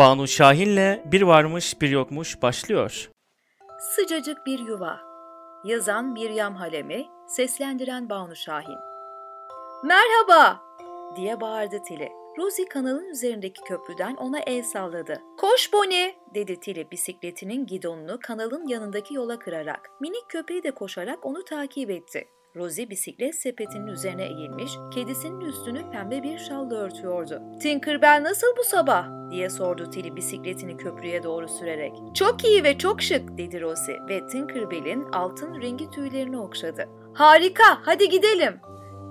Banu Şahin'le Bir Varmış Bir Yokmuş başlıyor. Sıcacık bir yuva. Yazan Miryam Halemi, seslendiren Banu Şahin. Merhaba! diye bağırdı Tili. Rosie kanalın üzerindeki köprüden ona el salladı. Koş Bonnie! dedi Tili bisikletinin gidonunu kanalın yanındaki yola kırarak. Minik köpeği de koşarak onu takip etti. Rosie bisiklet sepetinin üzerine eğilmiş, kedisinin üstünü pembe bir şalla örtüyordu. Tinkerbell nasıl bu sabah? diye sordu Tilly bisikletini köprüye doğru sürerek. Çok iyi ve çok şık dedi Rosie ve Tinkerbell'in altın rengi tüylerini okşadı. Harika, hadi gidelim.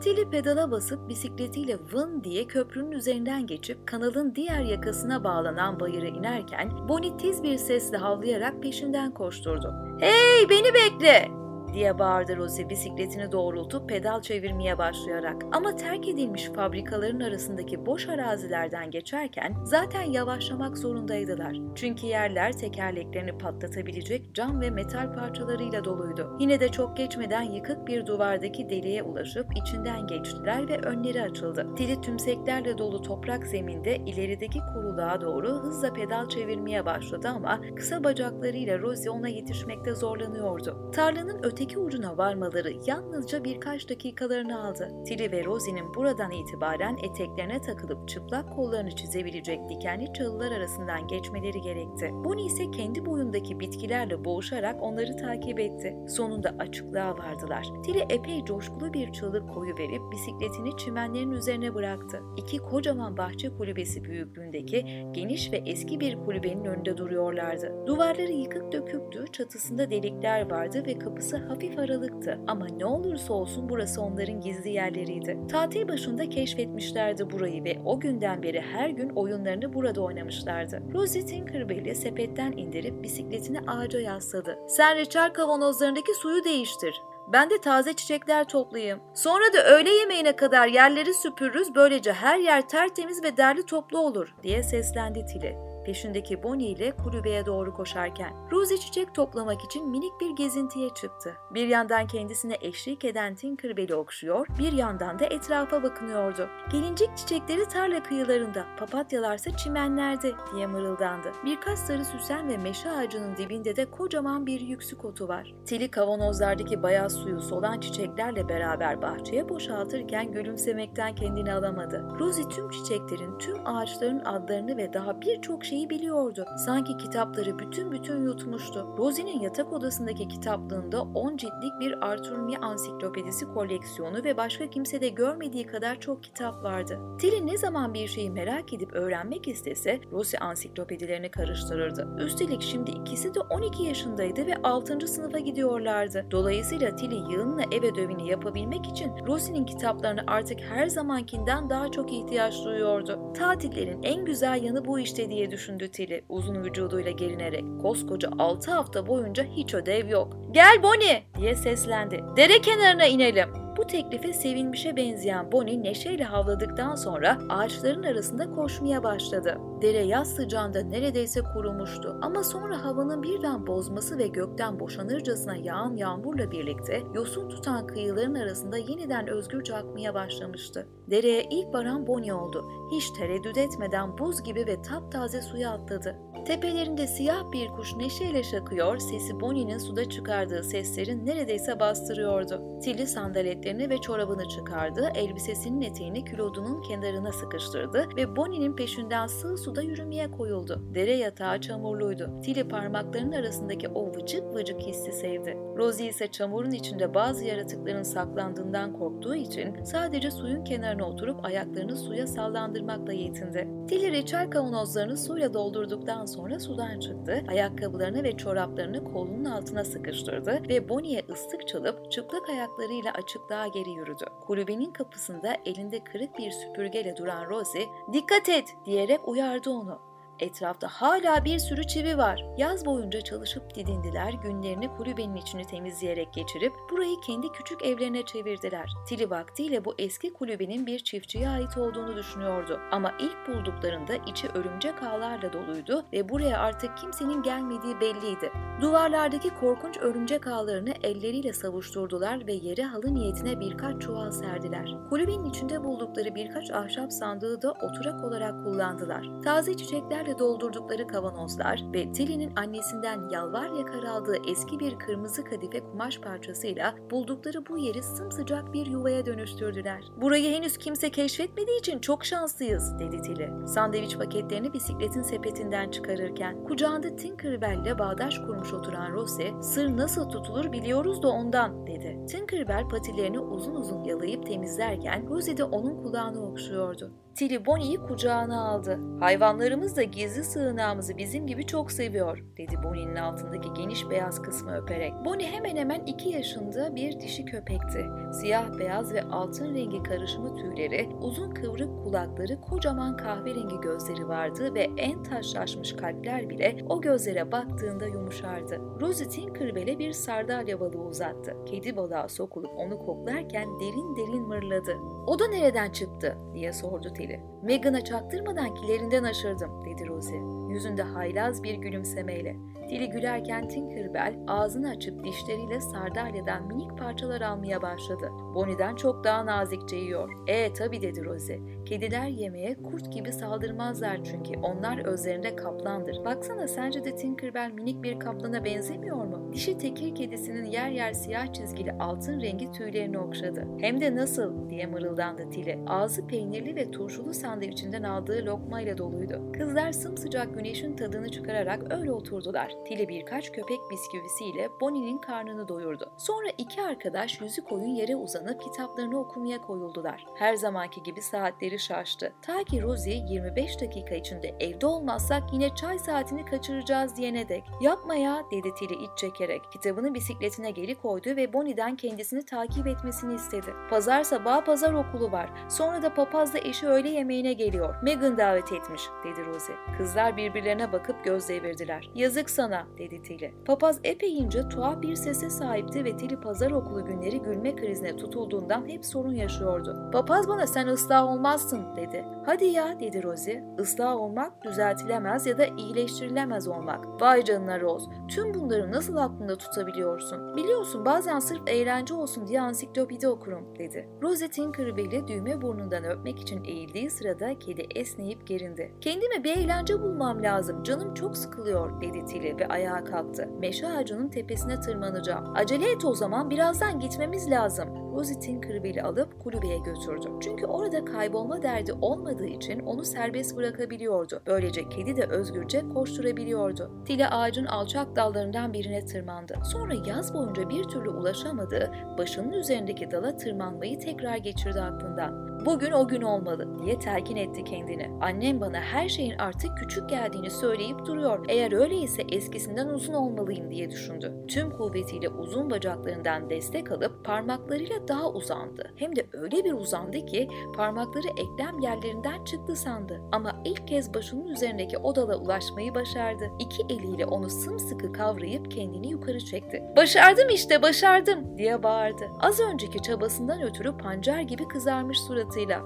Tilly pedala basıp bisikletiyle vın diye köprünün üzerinden geçip kanalın diğer yakasına bağlanan bayıra inerken Bonnie tiz bir sesle havlayarak peşinden koşturdu. Hey beni bekle! Diye bağırdı Rosie bisikletini doğrultup pedal çevirmeye başlayarak. Ama terk edilmiş fabrikaların arasındaki boş arazilerden geçerken zaten yavaşlamak zorundaydılar. Çünkü yerler tekerleklerini patlatabilecek cam ve metal parçalarıyla doluydu. Yine de çok geçmeden yıkık bir duvardaki deliğe ulaşıp içinden geçtiler ve önleri açıldı. Dili tümseklerle dolu toprak zeminde ilerideki kuruluğa doğru hızla pedal çevirmeye başladı ama kısa bacaklarıyla Rosie ona yetişmekte zorlanıyordu. Tarlanın öte öteki ucuna varmaları yalnızca birkaç dakikalarını aldı. Tilly ve Rosie'nin buradan itibaren eteklerine takılıp çıplak kollarını çizebilecek dikenli çalılar arasından geçmeleri gerekti. Bonnie ise kendi boyundaki bitkilerle boğuşarak onları takip etti. Sonunda açıklığa vardılar. Tilly epey coşkulu bir çığlık koyu verip bisikletini çimenlerin üzerine bıraktı. İki kocaman bahçe kulübesi büyüklüğündeki geniş ve eski bir kulübenin önünde duruyorlardı. Duvarları yıkık döküktü, çatısında delikler vardı ve kapısı hafif aralıktı ama ne olursa olsun burası onların gizli yerleriydi. Tatil başında keşfetmişlerdi burayı ve o günden beri her gün oyunlarını burada oynamışlardı. Rosie Tinkerbell'i sepetten indirip bisikletini ağaca yasladı. Sen reçel kavanozlarındaki suyu değiştir. Ben de taze çiçekler toplayayım. Sonra da öğle yemeğine kadar yerleri süpürürüz böylece her yer tertemiz ve derli toplu olur diye seslendi Tilly peşindeki Bonnie ile kulübeye doğru koşarken. Rosie çiçek toplamak için minik bir gezintiye çıktı. Bir yandan kendisine eşlik eden Tinkerbell'i okşuyor, bir yandan da etrafa bakınıyordu. Gelincik çiçekleri tarla kıyılarında, papatyalarsa çimenlerde diye mırıldandı. Birkaç sarı süsen ve meşe ağacının dibinde de kocaman bir yüksük otu var. Tili kavanozlardaki beyaz suyu solan çiçeklerle beraber bahçeye boşaltırken gülümsemekten kendini alamadı. Rosie tüm çiçeklerin, tüm ağaçların adlarını ve daha birçok şeyi şeyi biliyordu. Sanki kitapları bütün bütün yutmuştu. Rosie'nin yatak odasındaki kitaplığında 10 ciltlik bir Arthur ansiklopedisi koleksiyonu ve başka kimse de görmediği kadar çok kitap vardı. Tilly ne zaman bir şeyi merak edip öğrenmek istese Rosie ansiklopedilerini karıştırırdı. Üstelik şimdi ikisi de 12 yaşındaydı ve 6. sınıfa gidiyorlardı. Dolayısıyla Tilly yığınla ev ödevini yapabilmek için Rosie'nin kitaplarına artık her zamankinden daha çok ihtiyaç duyuyordu. Tatillerin en güzel yanı bu işte diye düşündü düşündü Tilly uzun vücuduyla gerinerek. Koskoca 6 hafta boyunca hiç ödev yok. Gel Bonnie diye seslendi. Dere kenarına inelim. Bu teklife sevinmişe benzeyen Bonnie neşeyle havladıktan sonra ağaçların arasında koşmaya başladı. Dere yaz sıcağında neredeyse kurumuştu ama sonra havanın birden bozması ve gökten boşanırcasına yağan yağmurla birlikte yosun tutan kıyıların arasında yeniden özgürce akmaya başlamıştı. Dereye ilk varan Bonnie oldu. Hiç tereddüt etmeden buz gibi ve taptaze suya atladı. Tepelerinde siyah bir kuş neşeyle şakıyor, sesi Bonnie'nin suda çıkardığı seslerin neredeyse bastırıyordu. Tilly sandaletlerini ve çorabını çıkardı, elbisesinin eteğini külodunun kenarına sıkıştırdı ve Bonnie'nin peşinden sığ suda yürümeye koyuldu. Dere yatağı çamurluydu. Tilly parmaklarının arasındaki o vıcık vıcık hissi sevdi. Rosie ise çamurun içinde bazı yaratıkların saklandığından korktuğu için sadece suyun kenarına oturup ayaklarını suya sallandırmakla yetindi. Tilly reçel kavanozlarını suyla doldurduktan sonra sudan çıktı, ayakkabılarını ve çoraplarını kolunun altına sıkıştırdı ve Bonnie'ye ıslık çalıp çıplak ayaklarıyla açıklığa geri yürüdü. Kulübenin kapısında elinde kırık bir süpürgeyle duran Rosie, ''Dikkat et!'' diyerek uyardı onu. Etrafta hala bir sürü çivi var. Yaz boyunca çalışıp didindiler, günlerini kulübenin içini temizleyerek geçirip burayı kendi küçük evlerine çevirdiler. Tili vaktiyle bu eski kulübenin bir çiftçiye ait olduğunu düşünüyordu. Ama ilk bulduklarında içi örümcek ağlarla doluydu ve buraya artık kimsenin gelmediği belliydi. Duvarlardaki korkunç örümcek ağlarını elleriyle savuşturdular ve yere halı niyetine birkaç çuval serdiler. Kulübenin içinde buldukları birkaç ahşap sandığı da oturak olarak kullandılar. Taze çiçeklerle giysilerle doldurdukları kavanozlar ve Tilly'nin annesinden yalvar yakar aldığı eski bir kırmızı kadife kumaş parçasıyla buldukları bu yeri sımsıcak bir yuvaya dönüştürdüler. Burayı henüz kimse keşfetmediği için çok şanslıyız, dedi Tilly. Sandviç paketlerini bisikletin sepetinden çıkarırken kucağında Tinkerbell ile bağdaş kurmuş oturan Rosie, sır nasıl tutulur biliyoruz da ondan, dedi. Tinkerbell patilerini uzun uzun yalayıp temizlerken Rosie de onun kulağını okşuyordu. Tilly Bonnie'yi kucağına aldı. Hayvanlarımız da gizli sığınağımızı bizim gibi çok seviyor, dedi Bonnie'nin altındaki geniş beyaz kısmı öperek. Bonnie hemen hemen iki yaşında bir dişi köpekti. Siyah beyaz ve altın rengi karışımı tüyleri, uzun kıvrık kulakları, kocaman kahverengi gözleri vardı ve en taşlaşmış kalpler bile o gözlere baktığında yumuşardı. Rosie Tinkerbell'e bir sardalya balığı uzattı. Kedi balığa sokulup onu koklarken derin derin mırladı. O da nereden çıktı diye sordu Tilly. Megan'a çaktırmadan kilerinden aşırdım dedi Rosie. Yüzünde haylaz bir gülümsemeyle. Dili gülerken Tinkerbell ağzını açıp dişleriyle sardalyadan minik parçalar almaya başladı. Bonnie'den çok daha nazikçe yiyor. E tabi dedi Rosie. Kediler yemeğe kurt gibi saldırmazlar çünkü onlar özlerinde kaplandır. Baksana sence de Tinkerbell minik bir kaplana benzemiyor mu? Dişi tekir kedisinin yer yer siyah çizgili altın rengi tüylerini okşadı. Hem de nasıl diye mırıldandı Tilly. Ağzı peynirli ve turşulu sandviçinden aldığı lokmayla doluydu. Kızlar sımsıcak güneşin tadını çıkararak öyle oturdular. Tilly birkaç köpek bisküvisiyle Bonnie'nin karnını doyurdu. Sonra iki arkadaş yüzü koyun yere uzanıp kitaplarını okumaya koyuldular. Her zamanki gibi saatleri şaştı. Ta ki Rosie 25 dakika içinde evde olmazsak yine çay saatini kaçıracağız diyene dek. Yapma ya dedi Tilly iç çekerek. Kitabını bisikletine geri koydu ve Bonnie'den kendisini takip etmesini istedi. Pazar sabahı pazar okulu var. Sonra da papazla eşi öğle yemeğine geliyor. Megan davet etmiş dedi Rosie. Kızlar birbirlerine bakıp göz devirdiler. Yazık sana dedi Tilly. Papaz epeyince tuhaf bir sese sahipti ve Tilly pazar okulu günleri gülme krizine tutulduğundan hep sorun yaşıyordu. Papaz bana sen ıslah olmazsın dedi. Hadi ya dedi Rosie. Islah olmak düzeltilemez ya da iyileştirilemez olmak. Vay canına Rose. Tüm bunları nasıl aklında tutabiliyorsun? Biliyorsun bazen sırf eğlence olsun diye ansiklopedi okurum dedi. Rosie Tinkerbell'i düğme burnundan öpmek için eğildiği sırada kedi esneyip gerindi. Kendime bir eğlence bulmam lazım. Canım çok sıkılıyor dedi Tilly ve ayağa kalktı. Meşe ağacının tepesine tırmanacağım. Acele et o zaman birazdan gitmemiz lazım. Rosie Tinkerbell'i alıp kulübeye götürdü. Çünkü orada kaybolma derdi olmadığı için onu serbest bırakabiliyordu. Böylece kedi de özgürce koşturabiliyordu. Tilly ağacın alçak dallarından birine tırmandı. Sonra yaz boyunca bir türlü ulaşamadığı başının üzerindeki dala tırmanmayı tekrar geçirdi aklından. Bugün o gün olmalı diye telkin etti kendini. Annem bana her şeyin artık küçük geldiğini söyleyip duruyor. Eğer öyleyse eskisinden uzun olmalıyım diye düşündü. Tüm kuvvetiyle uzun bacaklarından destek alıp parmaklarıyla daha uzandı. Hem de öyle bir uzandı ki parmakları eklem yerlerinden çıktı sandı. Ama ilk kez başının üzerindeki odala ulaşmayı başardı. İki eliyle onu sımsıkı kavrayıp kendini yukarı çekti. Başardım işte başardım diye bağırdı. Az önceki çabasından ötürü pancar gibi kızarmış suratıyla.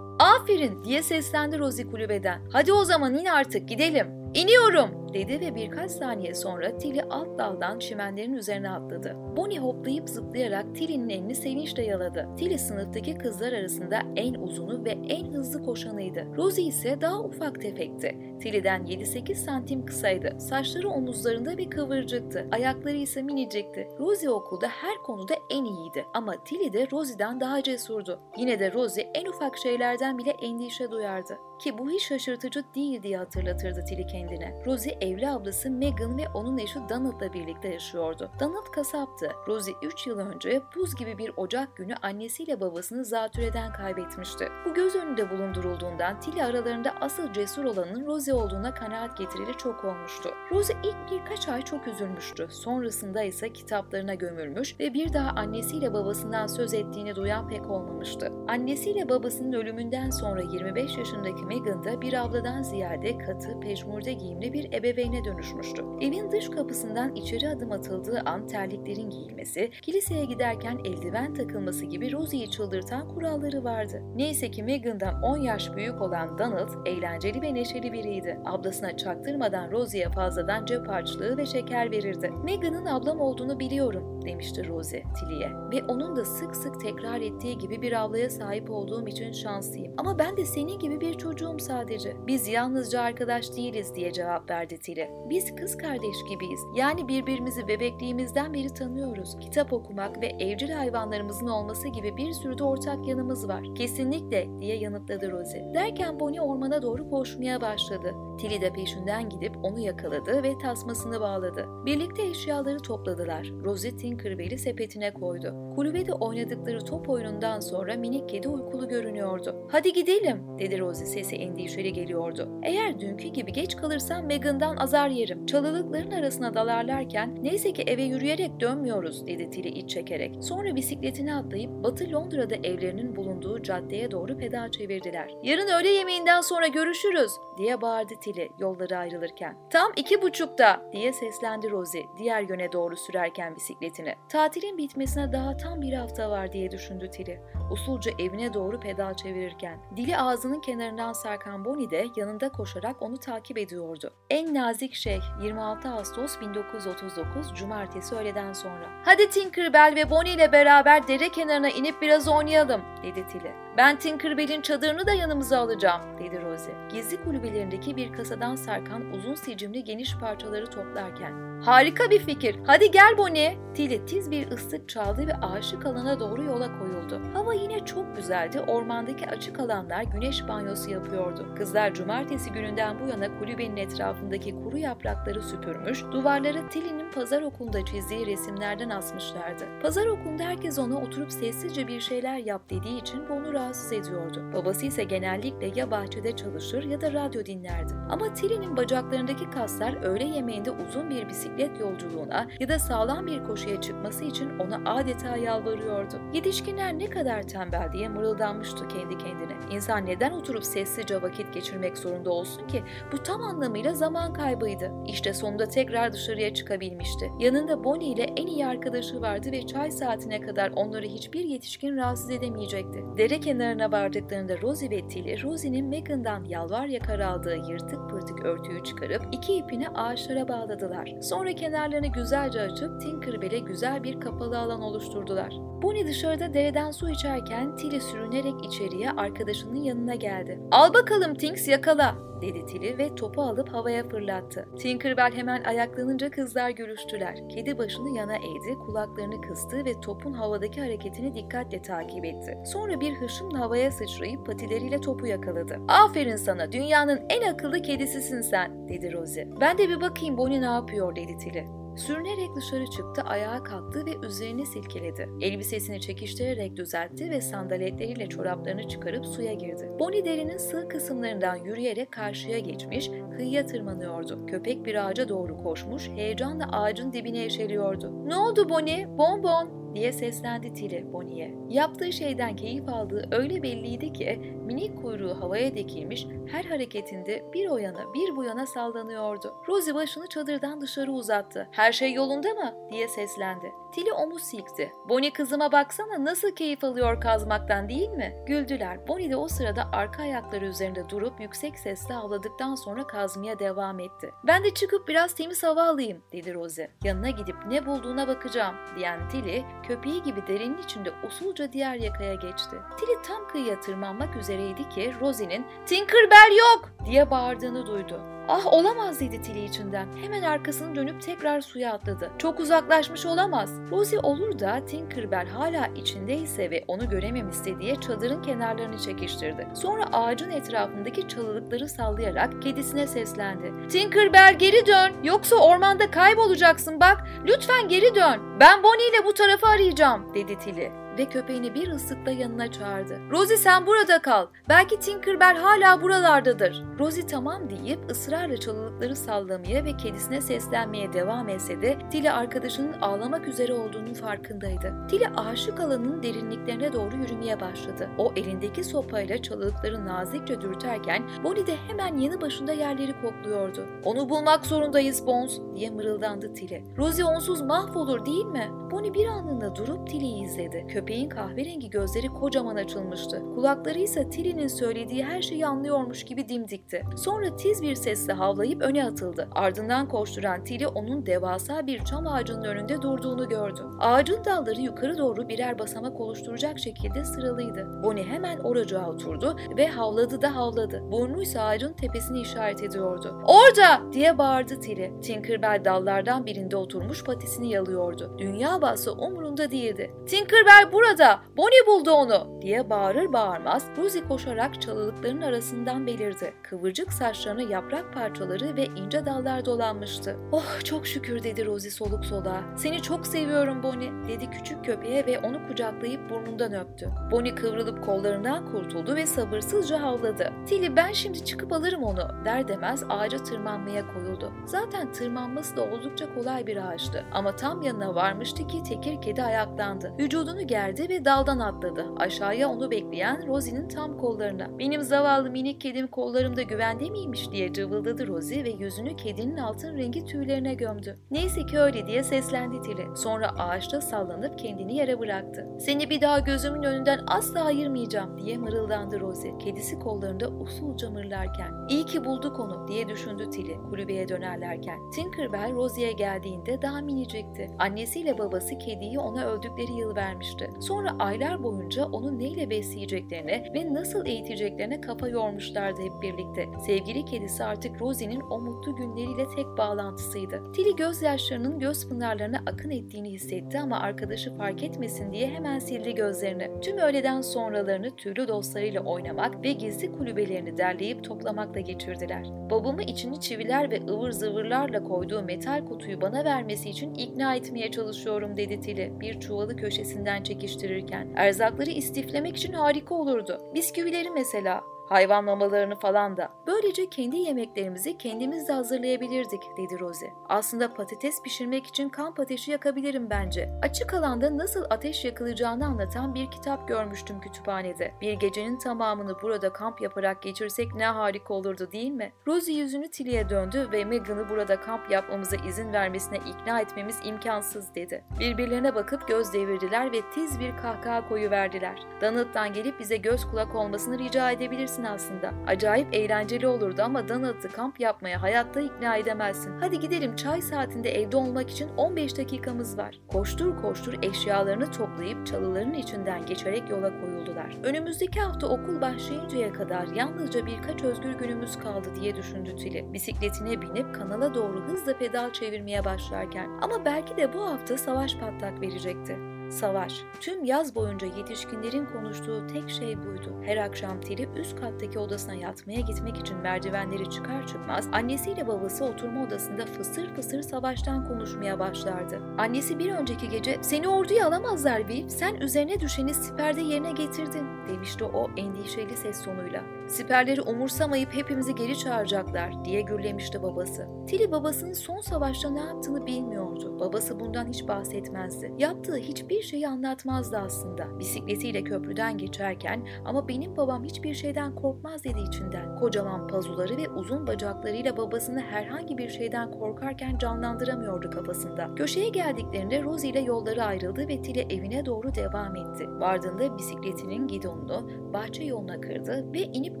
Aferin diye seslendi Rosie kulübeden. Hadi o zaman in artık gidelim. İniyorum dedi ve birkaç saniye sonra Tilly alt daldan çimenlerin üzerine atladı. Bonnie hoplayıp zıplayarak Tilly'nin elini sevinçle yaladı. Tilly sınıftaki kızlar arasında en uzunu ve en hızlı koşanıydı. Rosie ise daha ufak tefekti. Tilly'den 7-8 santim kısaydı. Saçları omuzlarında ve kıvırcıktı. Ayakları ise minicikti. Rosie okulda her konuda en iyiydi. Ama Tilly de Rosie'den daha cesurdu. Yine de Rosie en ufak şeylerden bile endişe duyardı. Ki bu hiç şaşırtıcı değil diye hatırlatırdı Tilly kendine. Rosie evli ablası Megan ve onun eşi Donald'la birlikte yaşıyordu. Donald kasaptı. Rosie 3 yıl önce buz gibi bir Ocak günü annesiyle babasını zatürreden kaybetmişti. Bu göz önünde bulundurulduğundan Tilly aralarında asıl cesur olanın Rosie olduğuna kanaat getirili çok olmuştu. Rosie ilk birkaç ay çok üzülmüştü. Sonrasında ise kitaplarına gömülmüş ve bir daha annesiyle babasından söz ettiğini duyan pek olmamıştı. Annesiyle babasının ölümünden sonra 25 yaşındaki Megan da bir abladan ziyade katı, peşmurde giyimli bir ebeveğine dönüşmüştü. Evin dış kapısından içeri adım atıldığı an terliklerin giyilmesi, kiliseye giderken eldiven takılması gibi Rosie'yi çıldırtan kuralları vardı. Neyse ki Megan'dan 10 yaş büyük olan Donald eğlenceli ve neşeli biriydi. Ablasına çaktırmadan Rosie'ye fazladan cep harçlığı ve şeker verirdi. Megan'ın ablam olduğunu biliyorum demişti Rosie Tilly'e ve onun da sık sık tekrar ettiği gibi bir ablaya sahip olduğum için şanslıyım. Ama ben de senin gibi bir çocuğum sadece. Biz yalnızca arkadaş değiliz diye cevap verdi Tilly. Biz kız kardeş gibiyiz. Yani birbirimizi bebekliğimizden beri tanıyoruz. Kitap okumak ve evcil hayvanlarımızın olması gibi bir sürü de ortak yanımız var. Kesinlikle diye yanıtladı Rosie. Derken Bonnie ormana doğru koşmaya başladı. Tilly de peşinden gidip onu yakaladı ve tasmasını bağladı. Birlikte eşyaları topladılar. Rosie Tinkerbell'i sepetine koydu. Kulübede oynadıkları top oyunundan sonra minik kedi uykulu görünüyordu. Hadi gidelim dedi Rosie sesi endişeli geliyordu. Eğer dünkü gibi geç kalırsam Megan'dan azar yerim. Çalılıkların arasına dalarlarken neyse ki eve yürüyerek dönmüyoruz dedi Tilly iç çekerek. Sonra bisikletine atlayıp Batı Londra'da evlerinin bulunduğu caddeye doğru pedal çevirdiler. Yarın öğle yemeğinden sonra görüşürüz diye bağırdı Tilly yolları ayrılırken. Tam iki buçukta diye seslendi Rosie diğer yöne doğru sürerken bisikletini. Tatilin bitmesine daha tam bir hafta var diye düşündü Tilly. Usulca evine doğru pedal çevirirken. Dili ağzının kenarından sarkan Bonnie de yanında koşarak onu takip ediyordu. En nazik şey 26 Ağustos 1939 Cumartesi öğleden sonra. Hadi Tinkerbell ve Bonnie ile beraber dere kenarına inip biraz oynayalım dedi Tilly. Ben Tinkerbell'in çadırını da yanımıza alacağım dedi Rosie. Gizli kulübelerindeki bir kasadan sarkan uzun sicimli geniş parçaları toplarken. Harika bir fikir. Hadi gel Bonnie. Tilly tiz bir ıslık çaldı ve aşık alana doğru yola koyuldu. Hava yine çok güzeldi. Ormandaki açık alanlar güneş banyosu yapıyordu. Kızlar cumartesi gününden bu yana kulübenin etrafındaki kuru yaprakları süpürmüş, duvarları Tilly'nin pazar okulunda çizdiği resimlerden asmışlardı. Pazar okulunda herkes ona oturup sessizce bir şeyler yap dediği için onu rahatsız ediyordu. Babası ise genellikle ya bahçede çalışır ya da radyo dinlerdi. Ama Tilly'nin bacaklarındaki kaslar öğle yemeğinde uzun bir bisiklet yolculuğuna ya da sağlam bir koşuya çıkması için ona adeta yalvarıyordu. Yetişkinler ne kadar tembel diye mırıldanmıştı kendi kendine. İnsan neden oturup sessizce vakit geçirmek zorunda olsun ki? Bu tam anlamıyla zaman kaybıydı. İşte sonunda tekrar dışarıya çıkabilmişti. Yanında Bonnie ile en iyi arkadaşı vardı ve çay saatine kadar onları hiçbir yetişkin rahatsız edemeyecekti. Dere kenarına vardıklarında Rosie ve Tilly, Rosie'nin Megan'dan yalvar yakar aldığı yırtık pırtık örtüyü çıkarıp iki ipini ağaçlara bağladılar. Sonra kenarlarını güzelce açıp Tinkerbell'e güzel bir kapalı alan oluşturdular. Bonnie dışarıda dereden su içerken Tilly sürünerek içeriye arkadaşının yanına geldi. Al bakalım Tinks yakala dedi Tilly ve topu alıp havaya fırlattı. Tinkerbell hemen ayaklanınca kızlar gülüştüler. Kedi başını yana eğdi, kulaklarını kıstı ve topun havadaki hareketini dikkatle takip etti. Sonra bir hışımla havaya sıçrayıp patileriyle topu yakaladı. Aferin sana, dünyanın en akıllı kedisisin sen, dedi Rosie. Ben de bir bakayım Bonnie ne yapıyor, dedi Tilly. Sürünerek dışarı çıktı, ayağa kalktı ve üzerini silkeledi. Elbisesini çekiştirerek düzeltti ve sandaletleriyle çoraplarını çıkarıp suya girdi. Bonnie derinin sığ kısımlarından yürüyerek karşıya geçmiş, kıyıya tırmanıyordu. Köpek bir ağaca doğru koşmuş, heyecanla ağacın dibine eşeliyordu. ''Ne oldu Bonnie? Bonbon!'' Diye seslendi Tilly Bonnie'ye. Yaptığı şeyden keyif aldığı öyle belliydi ki minik kuyruğu havaya dikilmiş her hareketinde bir o yana bir bu yana sallanıyordu. Rosie başını çadırdan dışarı uzattı. Her şey yolunda mı? diye seslendi. Tilly omuz silkti. Bonnie kızıma baksana nasıl keyif alıyor kazmaktan değil mi? Güldüler. Bonnie de o sırada arka ayakları üzerinde durup yüksek sesle avladıktan sonra kazmaya devam etti. Ben de çıkıp biraz temiz hava alayım dedi Rosie. Yanına gidip ne bulduğuna bakacağım diyen Tilly köpeği gibi derinin içinde usulca diğer yakaya geçti. Tilly tam kıyıya tırmanmak üzereydi ki Rosie'nin Tinkerbell yok diye bağırdığını duydu. Ah olamaz dedi Tilly içinden. Hemen arkasını dönüp tekrar suya atladı. Çok uzaklaşmış olamaz. Rosie olur da Tinkerbell hala içindeyse ve onu görememişse diye çadırın kenarlarını çekiştirdi. Sonra ağacın etrafındaki çalılıkları sallayarak kedisine seslendi. Tinkerbell geri dön yoksa ormanda kaybolacaksın bak. Lütfen geri dön. Ben Bonnie ile bu tarafı arayacağım dedi Tilly. Ve köpeğini bir ıslıkla yanına çağırdı. Rosie sen burada kal. Belki Tinkerbell hala buralardadır. Rosie tamam deyip ısrarla çalılıkları sallamaya ve kedisine seslenmeye devam etse de Tilly arkadaşının ağlamak üzere olduğunun farkındaydı. Tilly aşık alanın derinliklerine doğru yürümeye başladı. O elindeki sopayla çalılıkları nazikçe dürterken Bonnie de hemen yanı başında yerleri kokluyordu. Onu bulmak zorundayız Bones diye mırıldandı Tilly. Rosie onsuz mahvolur değil mi? Bonnie bir anlığına durup Tilly'yi izledi. Köpeğin kahverengi gözleri kocaman açılmıştı. Kulakları ise Tilly'nin söylediği her şeyi anlıyormuş gibi dimdikti. Sonra tiz bir sesle havlayıp öne atıldı. Ardından koşturan Tilly onun devasa bir çam ağacının önünde durduğunu gördü. Ağacın dalları yukarı doğru birer basamak oluşturacak şekilde sıralıydı. Bonnie hemen oracağa oturdu ve havladı da havladı. Burnu ise ağacın tepesini işaret ediyordu. Orada! diye bağırdı Tilly. Tinkerbell dallardan birinde oturmuş patisini yalıyordu. Dünya bası umurunda değildi. Tinkerbell burada! Bonnie buldu onu! diye bağırır bağırmaz Rosie koşarak çalılıkların arasından belirdi. Kıvırcık saçlarına yaprak parçaları ve ince dallar dolanmıştı. Oh çok şükür dedi Rosie soluk soluğa. Seni çok seviyorum Bonnie dedi küçük köpeğe ve onu kucaklayıp burnundan öptü. Bonnie kıvrılıp kollarından kurtuldu ve sabırsızca havladı. Tilly ben şimdi çıkıp alırım onu der demez ağaca tırmanmaya koyuldu. Zaten tırmanması da oldukça kolay bir ağaçtı ama tam yanına varmıştı ki tekir kedi ayaklandı. Vücudunu gerdi ve daldan atladı. Aşağıya onu bekleyen Rosie'nin tam kollarına. Benim zavallı minik kedim kollarımda güvende miymiş diye cıvıldadı Rosie ve yüzünü kedinin altın rengi tüylerine gömdü. Neyse ki öyle diye seslendi Tilly. Sonra ağaçta sallanıp kendini yere bıraktı. Seni bir daha gözümün önünden asla ayırmayacağım diye mırıldandı Rosie. Kedisi kollarında usulca mırlarken. İyi ki bulduk onu diye düşündü Tilly kulübeye dönerlerken. Tinkerbell Rosie'ye geldiğinde daha minicikti. Annesiyle babası kediyi ona öldükleri yıl vermişti. Sonra aylar boyunca onu neyle besleyeceklerine ve nasıl eğiteceklerine kafa yormuşlardı hep birlikte. Sevgili kedisi artık Rosie'nin o mutlu günleriyle tek bağlantısıydı. Tilly gözyaşlarının göz pınarlarına akın ettiğini hissetti ama arkadaşı fark etmesin diye hemen sildi gözlerini. Tüm öğleden sonralarını tüylü dostlarıyla oynamak ve gizli kulübelerini derleyip toplamakla geçirdiler. Babamı içini çiviler ve ıvır zıvırlarla koyduğu metal kutuyu bana vermesi için ikna etmeye çalışıyorum dedi Tilly bir çuvalı köşesinden çekiştirirken. Erzakları istiflemek için harika olurdu. Bisküvileri mesela hayvan mamalarını falan da. Böylece kendi yemeklerimizi kendimiz de hazırlayabilirdik dedi Rosie. Aslında patates pişirmek için kamp ateşi yakabilirim bence. Açık alanda nasıl ateş yakılacağını anlatan bir kitap görmüştüm kütüphanede. Bir gecenin tamamını burada kamp yaparak geçirsek ne harika olurdu değil mi? Rosie yüzünü Tilly'e döndü ve Megan'ı burada kamp yapmamıza izin vermesine ikna etmemiz imkansız dedi. Birbirlerine bakıp göz devirdiler ve tiz bir kahkaha koyuverdiler. Donald'dan gelip bize göz kulak olmasını rica edebilirsin aslında. Acayip eğlenceli olurdu ama Donald'ı kamp yapmaya hayatta ikna edemezsin. Hadi gidelim çay saatinde evde olmak için 15 dakikamız var. Koştur koştur eşyalarını toplayıp çalıların içinden geçerek yola koyuldular. Önümüzdeki hafta okul başlayıncaya kadar yalnızca birkaç özgür günümüz kaldı diye düşündü Tilly. Bisikletine binip kanala doğru hızla pedal çevirmeye başlarken. Ama belki de bu hafta savaş patlak verecekti. Savaş. Tüm yaz boyunca yetişkinlerin konuştuğu tek şey buydu. Her akşam Tilly üst kattaki odasına yatmaya gitmek için merdivenleri çıkar çıkmaz annesiyle babası oturma odasında fısır fısır savaştan konuşmaya başlardı. Annesi bir önceki gece seni orduya alamazlar Will, sen üzerine düşeni siperde yerine getirdin demişti o endişeli ses tonuyla. Siperleri umursamayıp hepimizi geri çağıracaklar diye gürlemişti babası. Tilly babasının son savaşta ne yaptığını bilmiyordu. Babası bundan hiç bahsetmezdi. Yaptığı hiçbir şeyi anlatmazdı aslında. Bisikletiyle köprüden geçerken ama benim babam hiçbir şeyden korkmaz dedi içinden. Kocaman pazuları ve uzun bacaklarıyla babasını herhangi bir şeyden korkarken canlandıramıyordu kafasında. Köşeye geldiklerinde Rosie ile yolları ayrıldı ve Tilly evine doğru devam etti. Vardığında bisikletinin gidonunu bahçe yoluna kırdı ve inip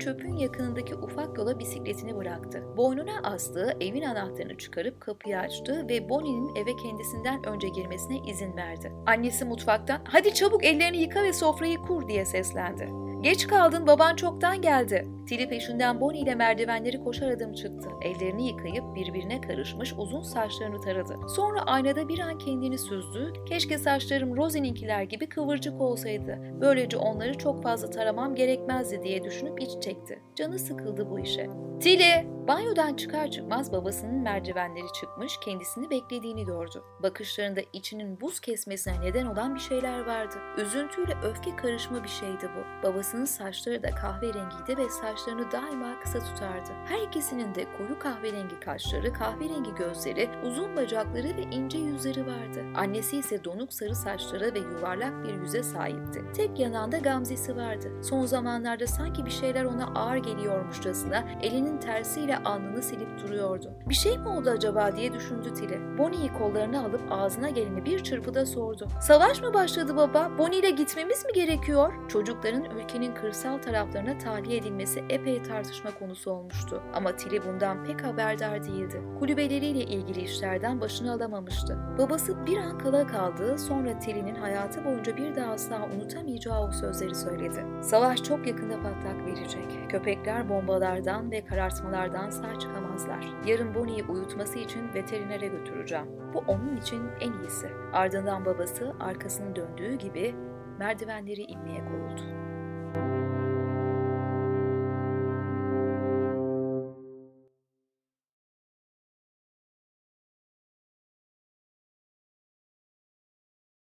çöpün yakınındaki ufak yola bisikletini bıraktı. Boynuna astığı evin anahtarını çıkarıp kapıyı açtı ve Bonnie'nin eve kendisinden önce girmesine izin verdi. Annesi mutfaktan "Hadi çabuk ellerini yıka ve sofrayı kur." diye seslendi. Geç kaldın baban çoktan geldi. Tilly peşinden Bonnie ile merdivenleri koşar adım çıktı. Ellerini yıkayıp birbirine karışmış uzun saçlarını taradı. Sonra aynada bir an kendini süzdü. Keşke saçlarım Rosie'ninkiler gibi kıvırcık olsaydı. Böylece onları çok fazla taramam gerekmezdi diye düşünüp iç çekti. Canı sıkıldı bu işe. Tilly! Banyodan çıkar çıkmaz babasının merdivenleri çıkmış, kendisini beklediğini gördü. Bakışlarında içinin buz kesmesine neden olan bir şeyler vardı. Üzüntüyle öfke karışma bir şeydi bu. Babasının saçları da kahverengiydi ve saçlarını daima kısa tutardı. Her ikisinin de koyu kahverengi kaşları, kahverengi gözleri, uzun bacakları ve ince yüzleri vardı. Annesi ise donuk sarı saçlara ve yuvarlak bir yüze sahipti. Tek yanağında gamzesi vardı. Son zamanlarda sanki bir şeyler ona ağır geliyormuşçasına elinin tersiyle alnını silip duruyordu. Bir şey mi oldu acaba diye düşündü Tilly. Bonnie'yi kollarına alıp ağzına geleni bir çırpıda sordu. Savaş mı başladı baba? Bonnie ile gitmemiz mi gerekiyor? Çocukların ülkenin kırsal taraflarına tahliye edilmesi epey tartışma konusu olmuştu. Ama Tilly bundan pek haberdar değildi. Kulübeleriyle ilgili işlerden başını alamamıştı. Babası bir an kala kaldı, sonra Tilly'nin hayatı boyunca bir daha asla unutamayacağı o sözleri söyledi. Savaş çok yakında patlak verecek. Köpekler bombalardan ve karartmalardan sağ çıkamazlar. Yarın Bonnie'yi uyutması için veterinere götüreceğim. Bu onun için en iyisi. Ardından babası arkasını döndüğü gibi merdivenleri inmeye koyuldu.